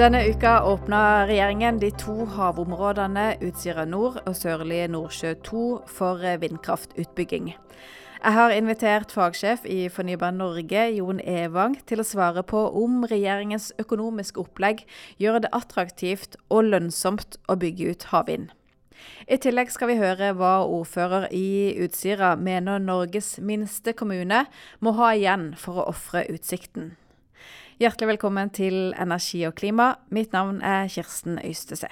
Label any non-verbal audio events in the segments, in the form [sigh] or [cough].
Denne uka åpna regjeringen de to havområdene Utsira nord og Sørlige Nordsjø 2 for vindkraftutbygging. Jeg har invitert fagsjef i Fornybar Norge, Jon Evang, til å svare på om regjeringens økonomiske opplegg gjør det attraktivt og lønnsomt å bygge ut havvind. I tillegg skal vi høre hva ordfører i Utsira mener Norges minste kommune må ha igjen for å ofre utsikten. Hjertelig velkommen til Energi og klima. Mitt navn er Kirsten Øystese.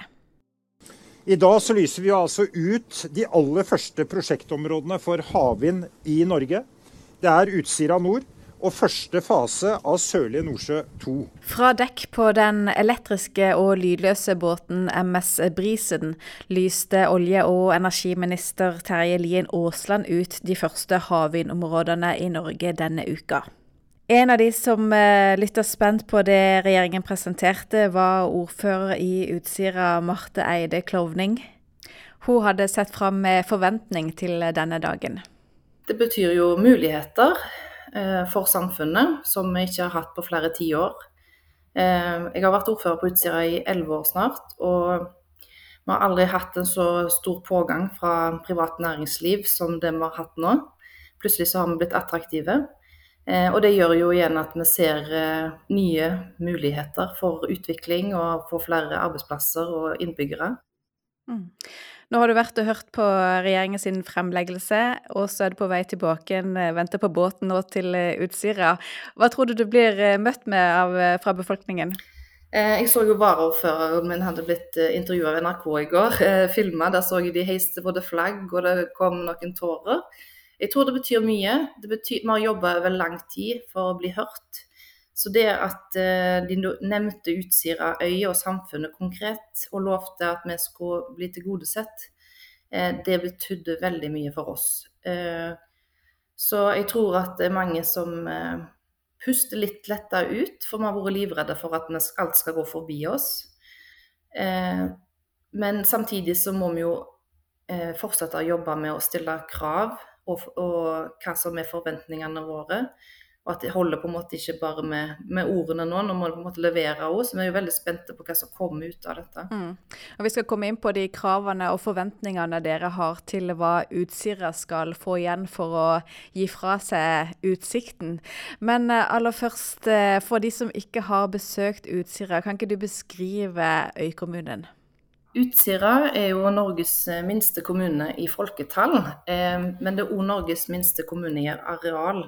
I dag så lyser vi altså ut de aller første prosjektområdene for havvind i Norge. Det er Utsira nord og første fase av Sørlige Nordsjø 2. Fra dekk på den elektriske og lydløse båten MS Brisen lyste olje- og energiminister Terje Lien Aasland ut de første havvindområdene i Norge denne uka. En av de som uh, lytta spent på det regjeringen presenterte, var ordfører i Utsira, Marte Eide Klovning. Hun hadde sett fram med forventning til denne dagen. Det betyr jo muligheter uh, for samfunnet, som vi ikke har hatt på flere tiår. Uh, jeg har vært ordfører på Utsira i elleve år snart. og vi har aldri hatt en så stor pågang fra privat næringsliv som det vi har hatt nå. Plutselig så har vi blitt attraktive. Eh, og det gjør jo igjen at vi ser eh, nye muligheter for utvikling og for flere arbeidsplasser og innbyggere. Mm. Nå har du vært og hørt på regjeringens fremleggelse, og så er du på vei tilbake igjen, eh, venter på båten nå til Utsira. Hva tror du du blir møtt med av, fra befolkningen? Jeg så jo varaordføreren min hadde blitt intervjua av NRK i går. Filma. Der så jeg de heiste både flagg, og det kom noen tårer. Jeg tror det betyr mye. Det betyr, vi har jobba over lang tid for å bli hørt. Så det at uh, de nevnte Utsira øya og samfunnet konkret, og lovte at vi skulle bli tilgodesett, uh, det betydde veldig mye for oss. Uh, så jeg tror at det er mange som puster litt letta ut, for vi har vært livredde for at alt skal gå forbi oss. men samtidig så må vi jo fortsette å jobbe med å stille krav og, og, hva som er forventningene våre. Og at det holder på en måte ikke bare med, med ordene nå, nå må det på en måte levere òg. Så vi er jo veldig spente på hva som kommer ut av dette. Mm. Og Vi skal komme inn på de kravene og forventningene dere har til hva Utsira skal få igjen for å gi fra seg utsikten. Men eh, aller først, eh, for de som ikke har besøkt Utsira, kan ikke du beskrive øykommunen? Utsira er jo Norges eh, minste kommune i folketall, eh, men det er òg Norges minste kommune i areal.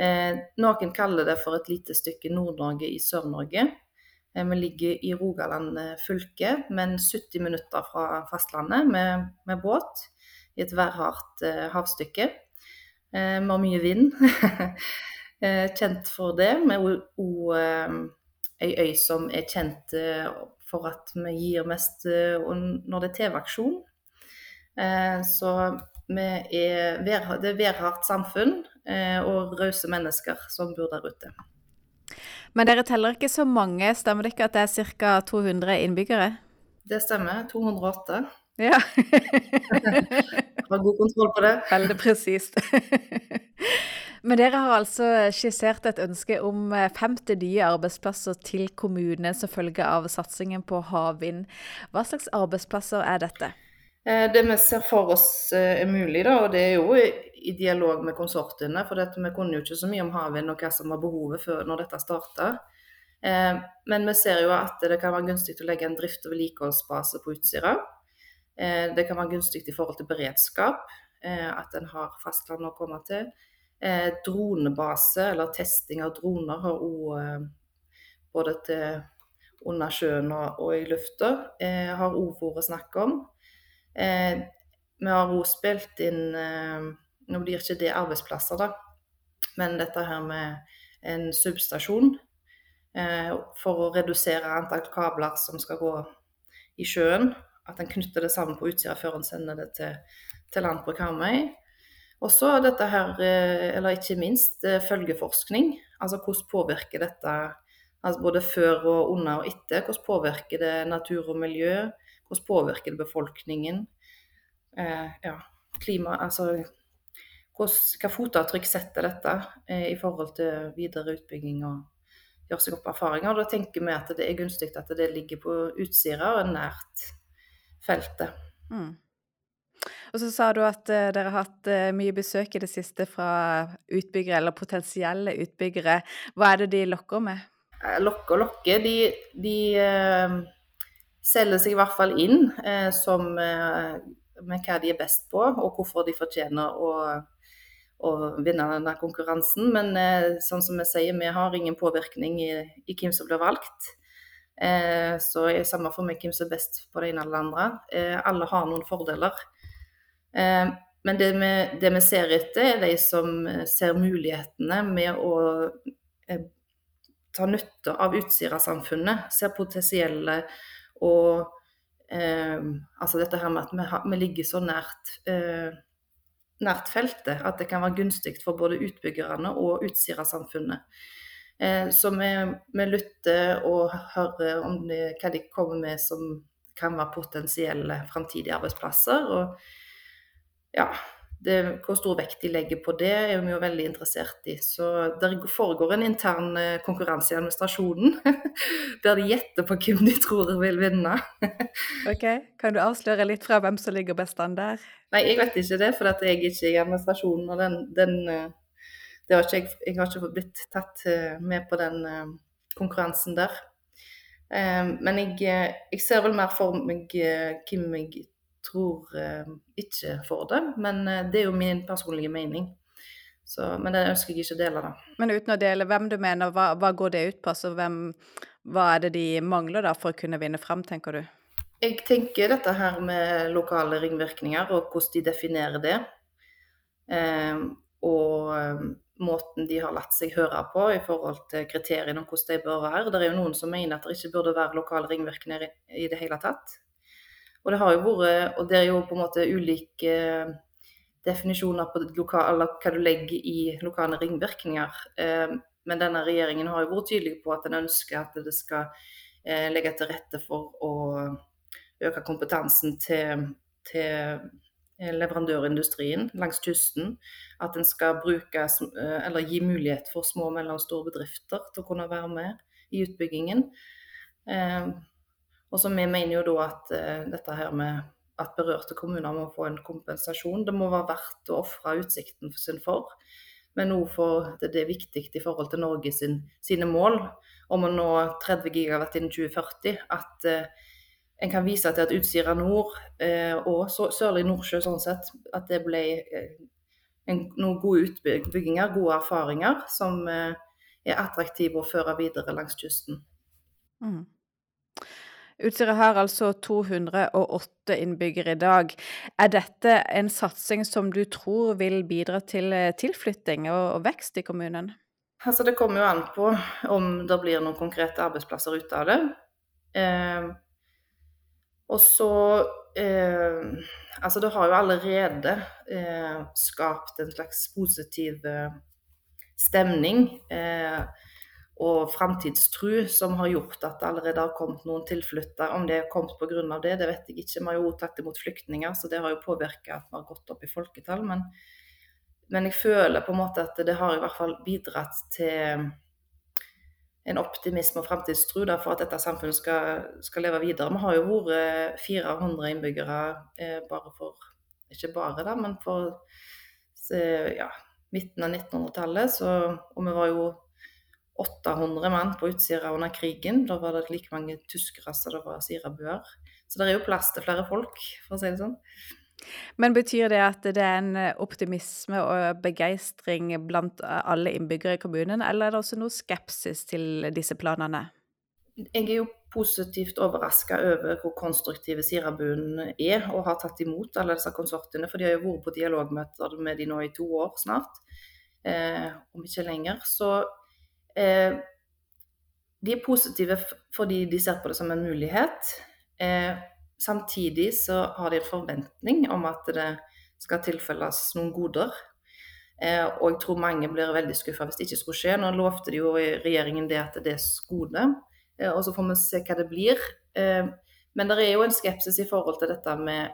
Eh, noen kaller det for et lite stykke Nord-Norge i Sør-Norge. Vi ligger i Rogaland fylke, men 70 minutter fra fastlandet med, med båt i et værhardt havstykke. Vi har mye vind. [laughs] kjent for det. Vi er òg ei øy som er kjent for at vi gir mest eh, når det er TV-aksjon. Så så er, det er værhardt samfunn eh, og rause mennesker som bor der ute. Men dere teller ikke så mange, stemmer det ikke at det er ca. 200 innbyggere? Det stemmer. 208. Ja. [laughs] Har god kontroll på det. Veldig presist. Men dere har altså skissert et ønske om 50 eh, nye arbeidsplasser til kommunene som følge av satsingen på havvind. Hva slags arbeidsplasser er dette? Eh, det vi ser for oss eh, er mulig, da, og det er jo i dialog med konsortiene. For dette, vi kunne jo ikke så mye om havvind og hva som var behovet før når dette starta. Men vi ser jo at det kan være gunstig å legge en drift- og vedlikeholdsbase på Utsira. Det kan være gunstig i forhold til beredskap, at en har fastland å komme til. Eh, dronebase, eller testing av droner, har òg eh, både til under sjøen og, og i lufta, eh, har òg vært snakk om. Eh, vi har òg spilt inn Nå blir ikke det arbeidsplasser, da, men dette her med en substasjon for å redusere antall kabler som skal gå i sjøen. At en knytter det sammen på utsida før en sender det til, til land på Karmøy. Og så dette her, eh, eller ikke minst, eh, følgeforskning. Altså hvordan påvirker dette altså både før og under og etter? Hvordan påvirker det natur og miljø? Hvordan påvirker det befolkningen? Eh, ja, klima, altså Hva fotavtrykk setter dette eh, i forhold til videre utbygging og gjøre seg opp erfaringer. Da tenker vi at det er gunstig at det ligger på Utsira og nært feltet. Mm. Og så sa du at uh, dere har hatt uh, mye besøk i det siste fra utbyggere, eller potensielle utbyggere. Hva er det de lokker med? Lokker og lokker. De, de uh, selger seg i hvert fall inn som, med hva de er best på, og hvorfor de fortjener å, å vinne denne konkurransen. Men sånn som vi sier, vi har ingen påvirkning i, i hvem som blir valgt. så det er samme for meg hvem som er best på det ene eller det andre. alle har noen fordeler. Eh, men det vi, det vi, ser etter, er de som eh, ser mulighetene med å eh, ta nytte av Utsira-samfunnet. Ser potensielle og eh, Altså dette her med at vi, vi ligger så nært, eh, nært feltet at det kan være gunstig for både utbyggerne og Utsira-samfunnet. Eh, så vi, vi, lytter og hører om det, hva de kommer med som kan være potensielle framtidige arbeidsplasser. og ja, det, hvor stor vekt de legger på det, er vi jo veldig interessert i. Så det foregår en intern eh, konkurranse i administrasjonen, [laughs] der de gjetter på hvem de tror vil vinne. [laughs] ok, Kan du avsløre litt fra hvem som ligger best an der? Nei, jeg vet ikke det, for jeg er ikke i administrasjonen. og den, den eh, har ikke, jeg, har ikke blitt tatt eh, med på den konkurransen der. Men jeg, jeg ser vel mer for meg hvem jeg tror eh, ikke får det. Men eh, det er jo min personlige mening. Så, men det ønsker jeg ikke å dele, da. Men uten å dele hvem du mener, hva, hva går det ut på? Altså, hvem, hva er det de mangler da for å kunne vinne fram, tenker du? Jeg tenker dette her med lokale ringvirkninger og hvordan de definerer det. Eh, og eh, måten de har latt seg høre på i forhold til kriteriene om hvordan de bør være. Det er jo noen som mener at det ikke burde være lokale ringvirkninger i det hele tatt. Og det har jo vært, og det er jo på en måte ulike definisjoner på lokal, hva du legger i lokale ringvirkninger. Eh, men denne regjeringen har jo vært tydelig på at den ønsker at det skal eh, legge til rette for å øke kompetansen til, til leverandørindustrien langs kysten. At en skal bruke, eh, eller gi mulighet for små og mellomstore bedrifter til å kunne være med i utbyggingen. Og så vi mener jo da at uh, dette her med at berørte kommuner må få en kompensasjon. Det må være verdt å ofre utsikten sin for. Men òg for det, det er viktig i forhold til Norge sin, sine mål om å nå 30 gigawatt innen 2040. At uh, en kan vise til at Utsira nord uh, og Sørlig Nordsjø sånn sett, at det ble en, noen gode utbygginger, gode erfaringer, som er attraktive å føre videre langs kysten. Mm. Utsira har altså 208 innbyggere i dag. Er dette en satsing som du tror vil bidra til eh, tilflytting og vekst i kommunen? Altså, det kommer jo an på om det blir noen konkrete arbeidsplasser ut av det. Eh, og så eh, Altså, det har jo allerede eh, skapt en slags positiv eh, stemning. Eh, og framtidstru som har gjort at det allerede har kommet noen tilflyttere. Om det har kommet pga. det, det vet jeg ikke. Vi har jo tatt imot flyktninger, så det har jo påvirka at vi har gått opp i folketall. Men, men, jeg føler på en måte at det har i hvert fall bidratt til en optimisme og framtidstro for at dette samfunnet skal, skal, leve videre. Vi har jo vært 400 innbyggere eh, bare for Ikke bare, da, men for ja, midten av 1900-tallet. Og vi var jo 800 mann på Utsira under krigen. Da var det like mange tyskere som det var sirabuer. Så det er jo plass til flere folk, for å si det sånn. Men betyr det at det er en optimisme og begeistring blant alle innbyggere i kommunen, eller er det også noe skepsis til disse planene? Jeg er jo positivt overraska over hvor konstruktive Sirabuen er, og har tatt imot alle disse konsortiene. For de har jo vært på dialogmøter med de nå i to år snart, eh, om ikke lenger. Så Eh, de er positive fordi de ser på det som en mulighet. Eh, samtidig så har de en forventning om at det skal tilfelles noen goder. Eh, og jeg tror mange blir veldig skuffa hvis det ikke skulle skje. Nå lovte de jo i regjeringen det at det er gode, og så får vi se hva det blir. men det er jo en skepsis i forhold til dette med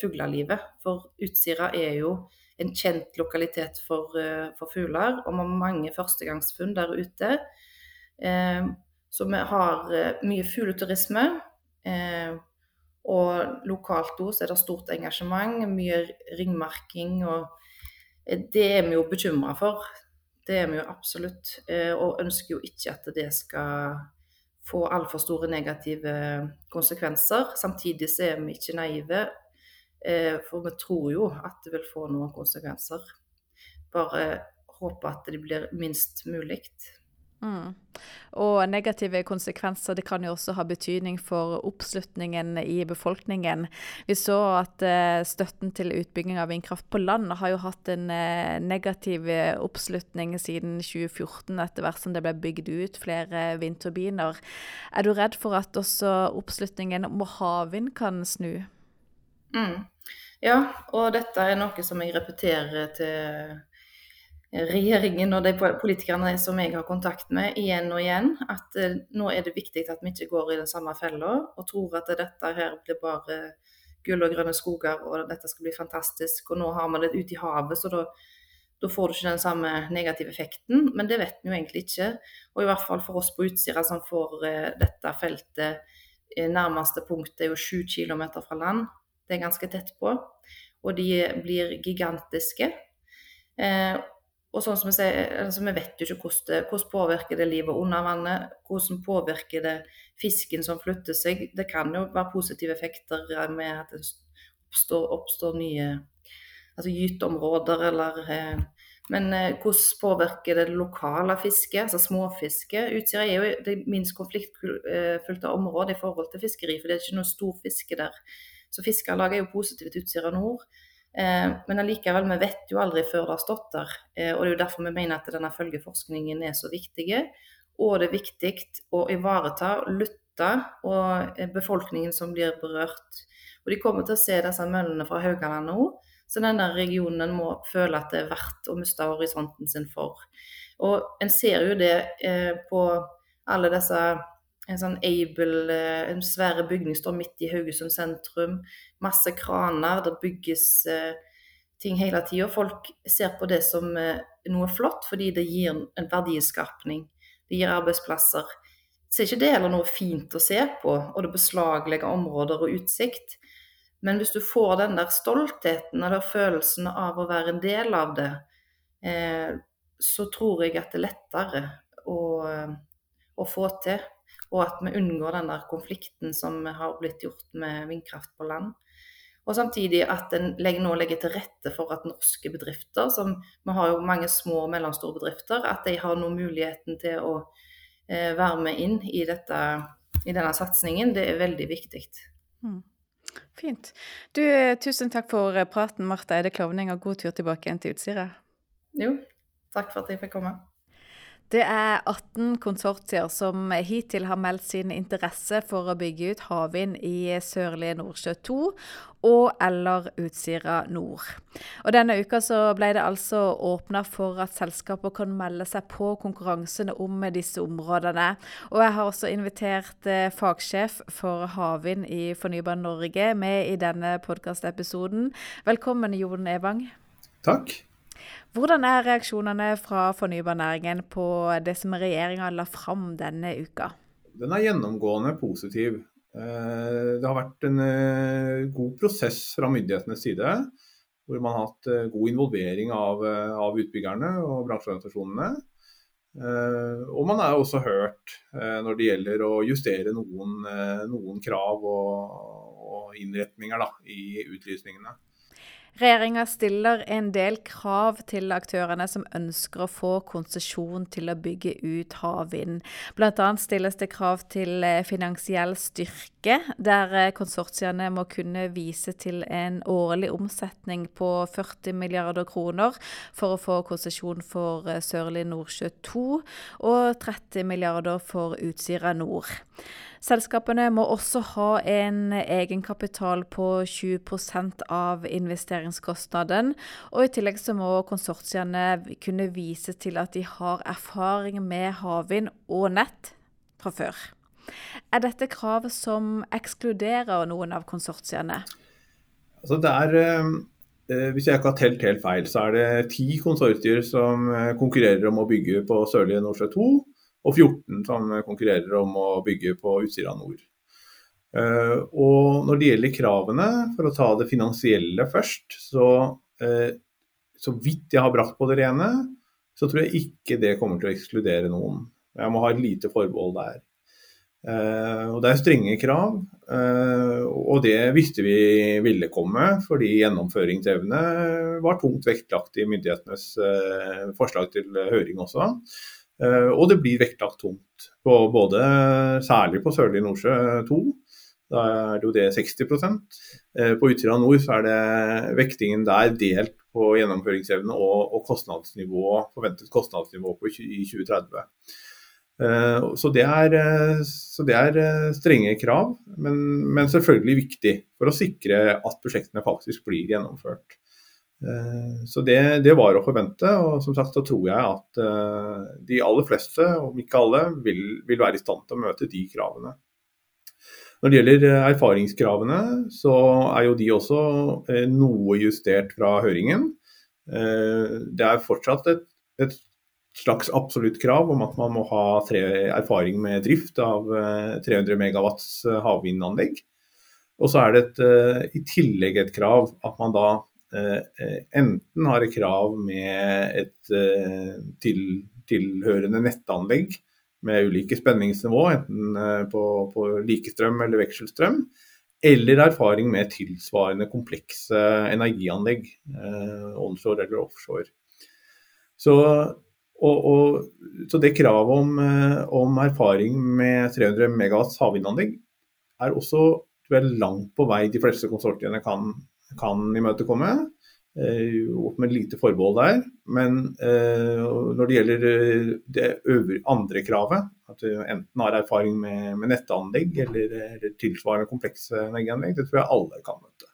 fuglelivet. For Utsira er jo en kjent lokalitet for, eh, for fugler, og med mange førstegangsfunn der ute. Så vi har mye fugleturisme. Og lokalt òg er det stort engasjement, mye ringmarking. Og det er vi jo bekymra for. Det er vi jo absolutt. Og ønsker jo ikke at det skal få altfor store negative konsekvenser. Samtidig så er vi ikke naive, for vi tror jo at det vil få noen konsekvenser. Bare håpe at det blir minst mulig. Mm. Og negative konsekvenser det kan jo også ha betydning for oppslutningen i befolkningen. Vi så at uh, støtten til utbygging av vindkraft på land har jo hatt en uh, negativ oppslutning siden 2014, etter hvert som det ble bygd ut flere vindturbiner. Er du redd for at også oppslutningen om havvind kan snu? Mm. Ja, og dette er noe som jeg repeterer til regjeringen og de politikerne som jeg har kontakt med igjen og igjen, at uh, nå er det viktig at vi ikke går i den samme fella og tror at dette her blir bare gull og grønne skoger og dette skal bli fantastisk. Og nå har vi det ute i havet, så da, da får du ikke den samme negative effekten. Men det vet vi jo egentlig ikke. Og i hvert fall for oss på Utsira som får uh, dette feltet uh, Nærmeste punkt er jo 7 km fra land. Det er ganske tett på. Og de blir gigantiske. Eh, og sånn som Vi sier, altså vi vet jo ikke hvordan, det, hvordan påvirker det livet under vannet. Hvordan påvirker det fisken som flytter seg. Det kan jo være positive effekter med at det oppstår, oppstår nye altså gyteområder eller eh, Men eh, hvordan påvirker det lokale fisket, altså småfiske? Utsira er jo det minst konfliktfylte området i forhold til fiskeri, for det er ikke noe stor fiske der. Så Fiskarlaget er jo positivt til Utsira nord. Eh, men allikevel, vi vet jo aldri før det har stått der. Eh, og det er jo derfor vi mener at denne følgeforskningen er så viktig. Og det er viktig å ivareta lytte og eh, befolkningen som blir berørt. Og de kommer til å se disse møllene fra Haugalandet nå. Så denne regionen må føle at det er verdt å miste horisonten sin for. Og en ser jo det på alle disse en sånn Able, en svære bygning står midt i Haugesund sentrum masse kraner, det bygges eh, ting hele tida. Folk ser på det som eh, noe flott fordi det gir en verdiskapning. Det gir arbeidsplasser. Så er ikke det heller noe fint å se på, og det beslaglegger områder og utsikt. Men hvis du får den der stoltheten eller følelsen av å være en del av det, eh, så tror jeg at det er lettere å, å få til. Og at vi unngår den der konflikten som har blitt gjort med vindkraft på land. Og samtidig at en nå legger til rette for at norske bedrifter, som vi har jo mange små og mellomstore bedrifter, at de har nå muligheten til å eh, være med inn i, dette, i denne satsingen. Det er veldig viktig. Mm. Fint. Du, tusen takk for praten, Marta Eide Klovning, og god tur tilbake igjen til Utsira. Jo, takk for at jeg fikk komme. Det er 18 konsortier som hittil har meldt sin interesse for å bygge ut havvind i Sørlige Nordsjø 2 og eller Utsira nord. Og Denne uka så ble det altså åpna for at selskaper kan melde seg på konkurransene om disse områdene. Og jeg har også invitert eh, fagsjef for havvind i Fornybar Norge med i denne podkastepisoden. Velkommen, Jon Evang. Takk. Hvordan er reaksjonene fra fornybarnæringen på det som regjeringa la fram denne uka? Den er gjennomgående positiv. Eh, det har vært en eh, god prosess fra myndighetenes side. Hvor man har hatt eh, god involvering av, av utbyggerne og bransjeorganisasjonene. Og man er også hørt når det gjelder å justere noen, noen krav og, og innretninger da, i utlysningene. Regjeringa stiller en del krav til aktørene som ønsker å få konsesjon til å bygge ut havvind. Bl.a. stilles det krav til eh, finansiell styrke, der eh, konsortiene må kunne vise til en årlig omsetning på 40 milliarder kroner for å få konsesjon for eh, Sørlig Nordsjø 2 og 30 milliarder for Utsira Nord. Selskapene må også ha en egenkapital på 20% av investeringskostnaden. Og i tillegg så må konsortiene kunne vise til at de har erfaring med havvind og nett fra før. Er dette krav som ekskluderer noen av konsortiene? Altså det er, eh, hvis jeg ikke har telt helt feil, så er det ti konsortier som eh, konkurrerer om å bygge på Sørlige Nordsjø 2. og 14 som konkurrerer om å bygge på Utsira nord. Uh, og når det gjelder kravene, for å ta det finansielle først, så uh, så vidt jeg har brakt på det rene, så tror jeg ikke det kommer til å ekskludere noen. Jeg må ha et lite forbehold der. Uh, og Det er strenge krav, og det visste vi ville komme, fordi gjennomføringsevne var tungt vektlagt i myndighetenes forslag til høring også. Og det blir vektlagt tungt, på både, særlig på Sørlige Nordsjø 2 da er det jo det 60 eh, På Utsira nord så er det vektingen der delt på gjennomføringsevne og, og kostnadsnivå, forventet kostnadsnivå på, i 2030. Eh, så det, er, eh, så det er strenge krav, men, men, selvfølgelig viktig for å sikre at prosjektene faktisk blir gjennomført. Så det, det, var å forvente, og som sagt så tror jeg at de aller fleste, om ikke alle, vil, vil være i stand til å møte de kravene. Når det gjelder eh, erfaringskravene, så er jo de også eh, noe justert fra høringen. Eh, det er fortsatt et, et slags absolutt krav om at man må ha tre, erfaring med drift av 300 megawatts havvindanlegg. Og så er det et, i tillegg et krav at man da enten har krav med et til, tilhørende nettanlegg med ulike spenningsnivå, enten eh, på, på likestrøm eller vekselstrøm, eller erfaring med tilsvarende komplekse energianlegg, eh, onshore eller offshore. Så, og, og, så det kravet om, eh, om, erfaring med 300 MW havvindanlegg er også langt på vei de fleste konsortiene kan, kan imøtekomme. Opp med lite forbehold der. Men uh, når det gjelder uh, det øvre, andre kravet, at du enten har erfaring med, med nettanlegg eller, eller, tilsvarende komplekse energianlegg, det tror jeg alle kan møte.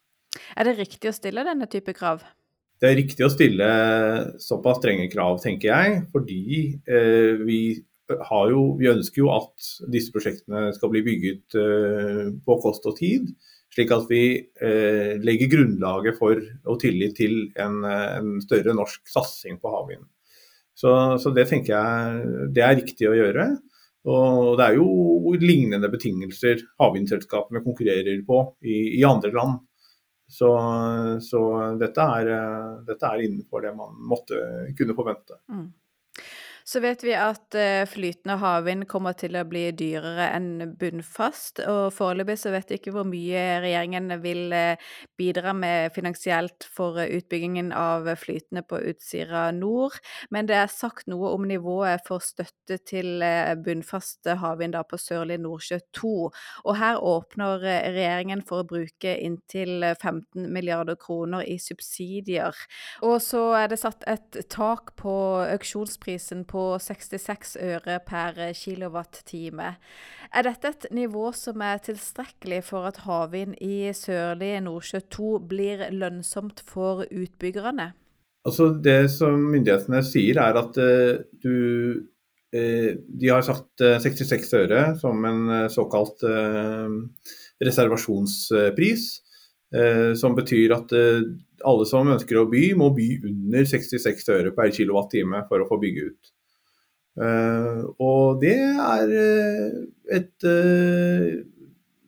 Er det riktig å stille denne type krav? Det er riktig å stille såpass strenge krav, tenker jeg. Fordi vi, jo, vi ønsker jo at disse prosjektene skal bli bygget på kost og tid. Slik at vi eh, legger grunnlaget for og tillit til en, en større norsk satsing på havvind. Så, så, det tenker jeg det er riktig å gjøre. Og det er jo lignende betingelser havvindselskapene konkurrerer på i, i andre land. Så, så dette, er, dette, er, innenfor det man måtte kunne forvente. Mm. Så vet vi at eh, flytende havvind kommer til å bli dyrere enn bunnfast, og foreløpig så vet vi ikke hvor mye regjeringen vil eh, bidra med finansielt for eh, utbyggingen av flytende på Utsira nord, men det er sagt noe om nivået for støtte til bunnfast havvind på Sørlige Nordsjø 2, og her åpner regjeringen for å bruke inntil 15 milliarder kroner i subsidier. Og så er det satt et tak på auksjonsprisen på på 66 øre per kilowattime. Er dette et nivå som er tilstrekkelig for at havvind i sørlige Nordsjø 2 blir lønnsomt for utbyggerne? Altså Det som myndighetene sier, er at uh, du uh, De har satt uh, 66 øre som en såkalt reservasjonspris. som betyr at alle som ønsker å by, må by under 66 øre per kWt for å få bygge ut. Uh, og det er uh, et, uh,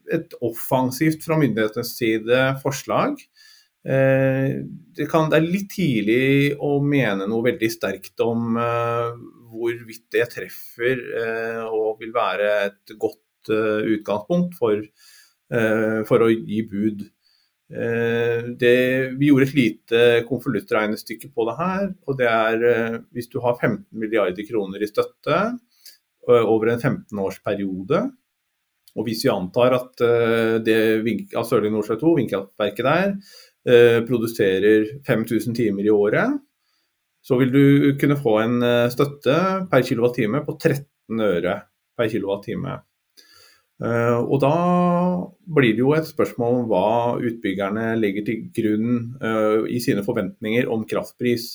et, offensivt fra myndighetenes side forslag. Det, kan, det, er litt tidlig å mene noe veldig sterkt om hvorvidt det treffer og vil være et godt utgangspunkt for, for å gi bud. Eh, det, vi gjorde et lite konvoluttregnestykke på det her. og det er eh, Hvis du har 15 milliarder kroner i støtte eh, over en 15-årsperiode, og hvis vi antar at det Sørlige Nordsjø 2, vindkraftverket der, produserer 5000 timer i året, så vil du kunne få en støtte per kWt på 13 øre per kilowattime. Eh, og da blir det jo et spørsmål om hva utbyggerne legger til grunn eh, i sine forventninger om kraftpris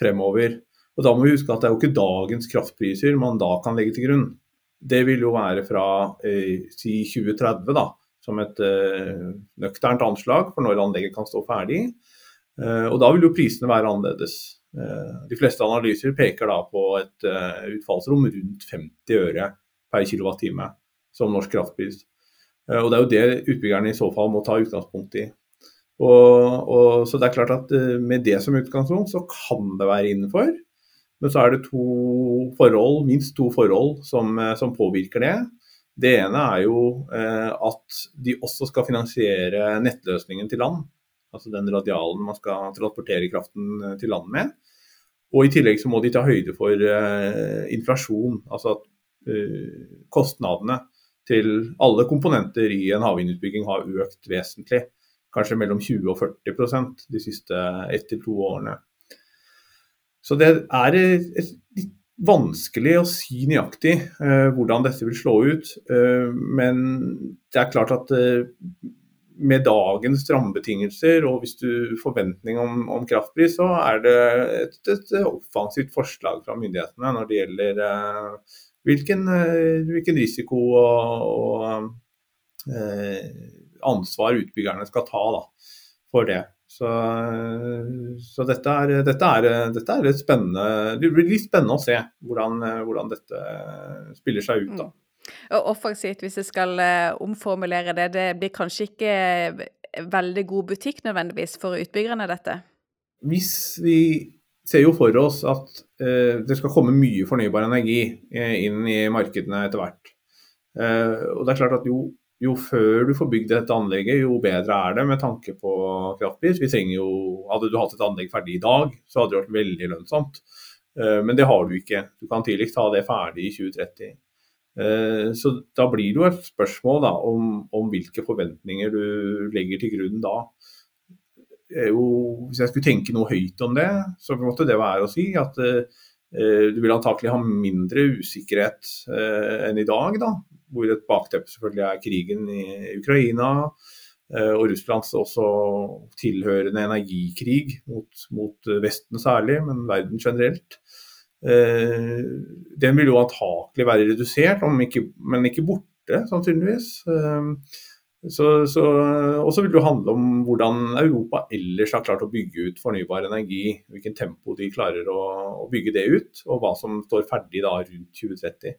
fremover. Og da må vi huske at det er jo ikke dagens kraftpriser man da kan legge til grunn. Det vil jo være fra eh, si 2030, da, som et nøkternt anslag for når anlegget kan stå ferdig. Og da vil jo prisene være annerledes. De fleste analyser peker da på et utfallsrom rundt 50 øre per kWt som norsk kraftpris. Og Det er jo det utbyggerne i så fall må ta utgangspunkt i. Og, og, så det er klart at Med det som utgangspunkt så kan det være innenfor. Men så er det to forhold, minst to forhold som, som påvirker det. Det ene er jo eh, at de også skal finansiere nettløsningen til land. Altså den radialen man skal transportere kraften eh, til land med. Og i tillegg så må de ta høyde for eh, inflasjon. Altså at eh, kostnadene til alle komponenter i en havvindutbygging har økt vesentlig. Kanskje mellom 20 og 40% de siste ett til to årene. Så det er litt vanskelig å si nøyaktig eh, hvordan dette vil slå ut. Eh, men det er klart at eh, med dagens rammebetingelser og hvis du forventning om, om, kraftpris, så er det et, et, offensivt forslag fra myndighetene når det gjelder hvilken, eh, hvilken, risiko og, og eh, ansvar utbyggerne skal ta da, for det. Så, så dette, er, dette, er, dette, er, spennende Det blir litt spennende å se hvordan, hvordan dette spiller seg ut. da. Mm. Og offensivt, hvis jeg skal eh, omformulere det, det blir kanskje ikke veldig god butikk nødvendigvis for utbyggerne, dette? Hvis vi ser jo for oss at eh, det skal komme mye fornybar energi eh, inn i markedene etter hvert. Eh, og det er klart at jo jo før du får bygd dette anlegget, jo bedre er det med tanke på kraftpris. Vi trenger jo, Hadde du hatt et anlegg ferdig i dag, så hadde det vært veldig lønnsomt. Men det har du ikke. Du kan tidligst ha det ferdig i 2030. Eh, så da blir det jo et spørsmål da, om, om, hvilke forventninger du legger til grunn da. Jo, hvis jeg skulle tenke noe høyt om det, så måtte det være å si at eh, du vil antakelig ha mindre usikkerhet eh, enn i dag. da, hvor et bakteppe selvfølgelig er krigen i Ukraina eh, og Russlands også tilhørende energikrig mot, mot Vesten særlig, men verden generelt. Eh, den vil jo antakelig være redusert, ikke, men ikke borte, sannsynligvis. Eh, så, så, og så vil det handle om hvordan Europa ellers har klart å bygge ut fornybar energi. Hvilken tempo de klarer å, å bygge det ut, og hva som står ferdig da rundt 2030.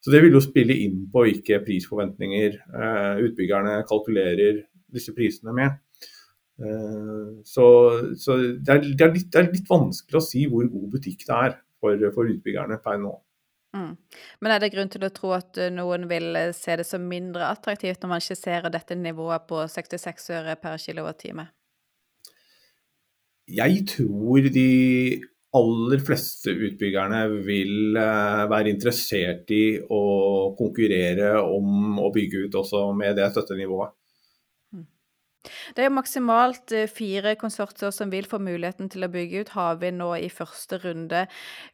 Så det vil jo spille inn på hvilke prisforventninger eh, utbyggerne kalkulerer disse prisene med. Eh, så, så det, er, det, er litt, det, er, litt, vanskelig å si hvor god butikk det er for, for utbyggerne per nå. Mm. Men er det grunn til å tro at eh, noen vil eh, se det som mindre attraktivt når man skisserer dette nivået på 66 øre per kWt? Jeg tror de aller fleste utbyggerne vil eh, være interessert i å konkurrere om å bygge ut også med det støttenivået. Det er maksimalt eh, fire konsortier som vil få muligheten til å bygge ut havvind nå i første runde.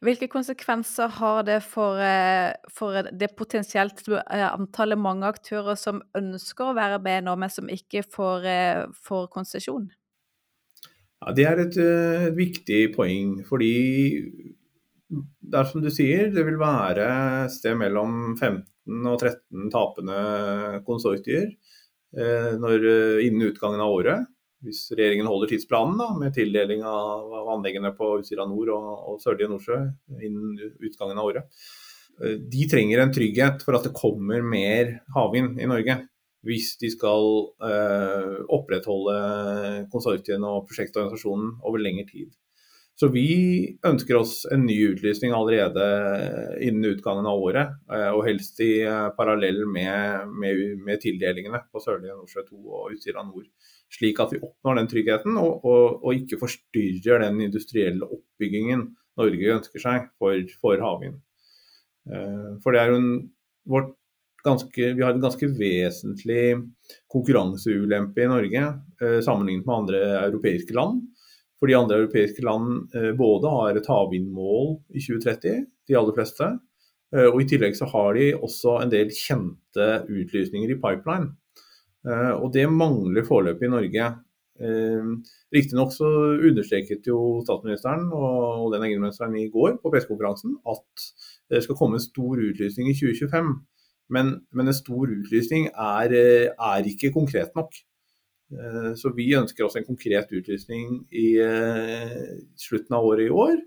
Hvilke konsekvenser har det for, eh, for det potensielt antallet mange aktører som ønsker å være med nå, men som ikke får, får konsesjon? Ja, Det er et, et viktig poeng. Fordi det er som du sier, det vil være et sted mellom 15 og 13 tapende konsortier når, uh, innen utgangen av året. Hvis regjeringen holder tidsplanen da, med tildeling av, anleggene på Utsira nord og, og Sørlige Nordsjø innen utgangen av året. De trenger en trygghet for at det kommer mer havvind i Norge hvis de skal eh, opprettholde konsortiene og prosjektorganisasjonen over lengre tid. Så vi ønsker oss en ny utlysning allerede innen utgangen av året, eh, og helst i eh, parallell med, med, med, tildelingene på Sørlige Nordsjø 2 og Utsira nord. Slik at vi oppnår den tryggheten og, og, og, ikke forstyrrer den industrielle oppbyggingen Norge ønsker seg for, for havvind. Eh, for det er jo en, vårt ganske, vi har en ganske vesentlig konkurranseulempe i Norge sammenlignet med andre europeiske land. Fordi andre europeiske land eh, både har et havvindmål i 2030, de aller fleste. Eh, og i tillegg så har de også en del kjente utlysninger i pipeline. Eh, og det mangler foreløpig i Norge. Riktignok så understreket jo statsministeren og og energiministeren i går på pressekonferansen at det skal komme en stor utlysning i 2025. Men, men en stor utlysning er, er, ikke konkret nok. Eh, så vi ønsker oss en konkret utlysning i slutten av året i år.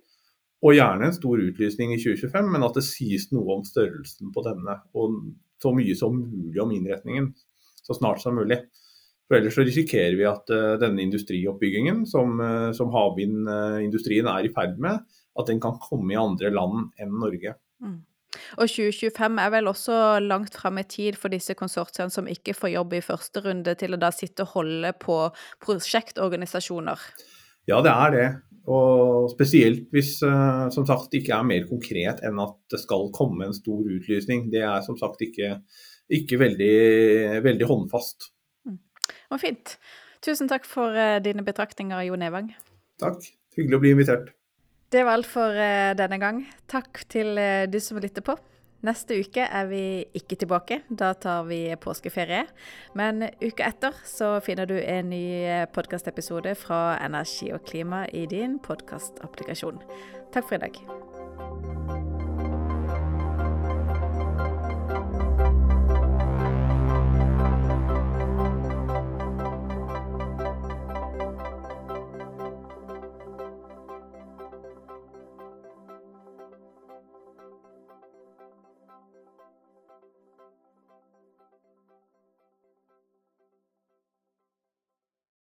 Og gjerne en stor utlysning i 2025, men at det sies noe om størrelsen på denne. Og så mye som mulig om innretningen så snart som mulig. For Ellers så risikerer vi at denne industrioppbyggingen som, som havvindindustrien er i ferd med, at den kan komme i andre land enn Norge. Mm. Og 2025 er vel også langt fram i tid for disse konsortiene som ikke får jobb i første runde, til å da sitte og holde på prosjektorganisasjoner? Ja, det er det. Og spesielt hvis uh, som sagt ikke er mer konkret enn at det skal komme en stor utlysning. Det er som sagt ikke, ikke veldig, veldig, håndfast. Mm. Og fint. Tusen takk for uh, dine betraktninger, Jon Evang. Takk. Hyggelig å bli invitert. Det var alt for uh, denne gang. Takk til uh, du som lytter på. Neste uke er vi ikke tilbake. Da tar vi påskeferie. Men uka etter så finner du en ny eh, podkastepisode fra Energi og klima i din podkastapplikasjon. Takk for i dag.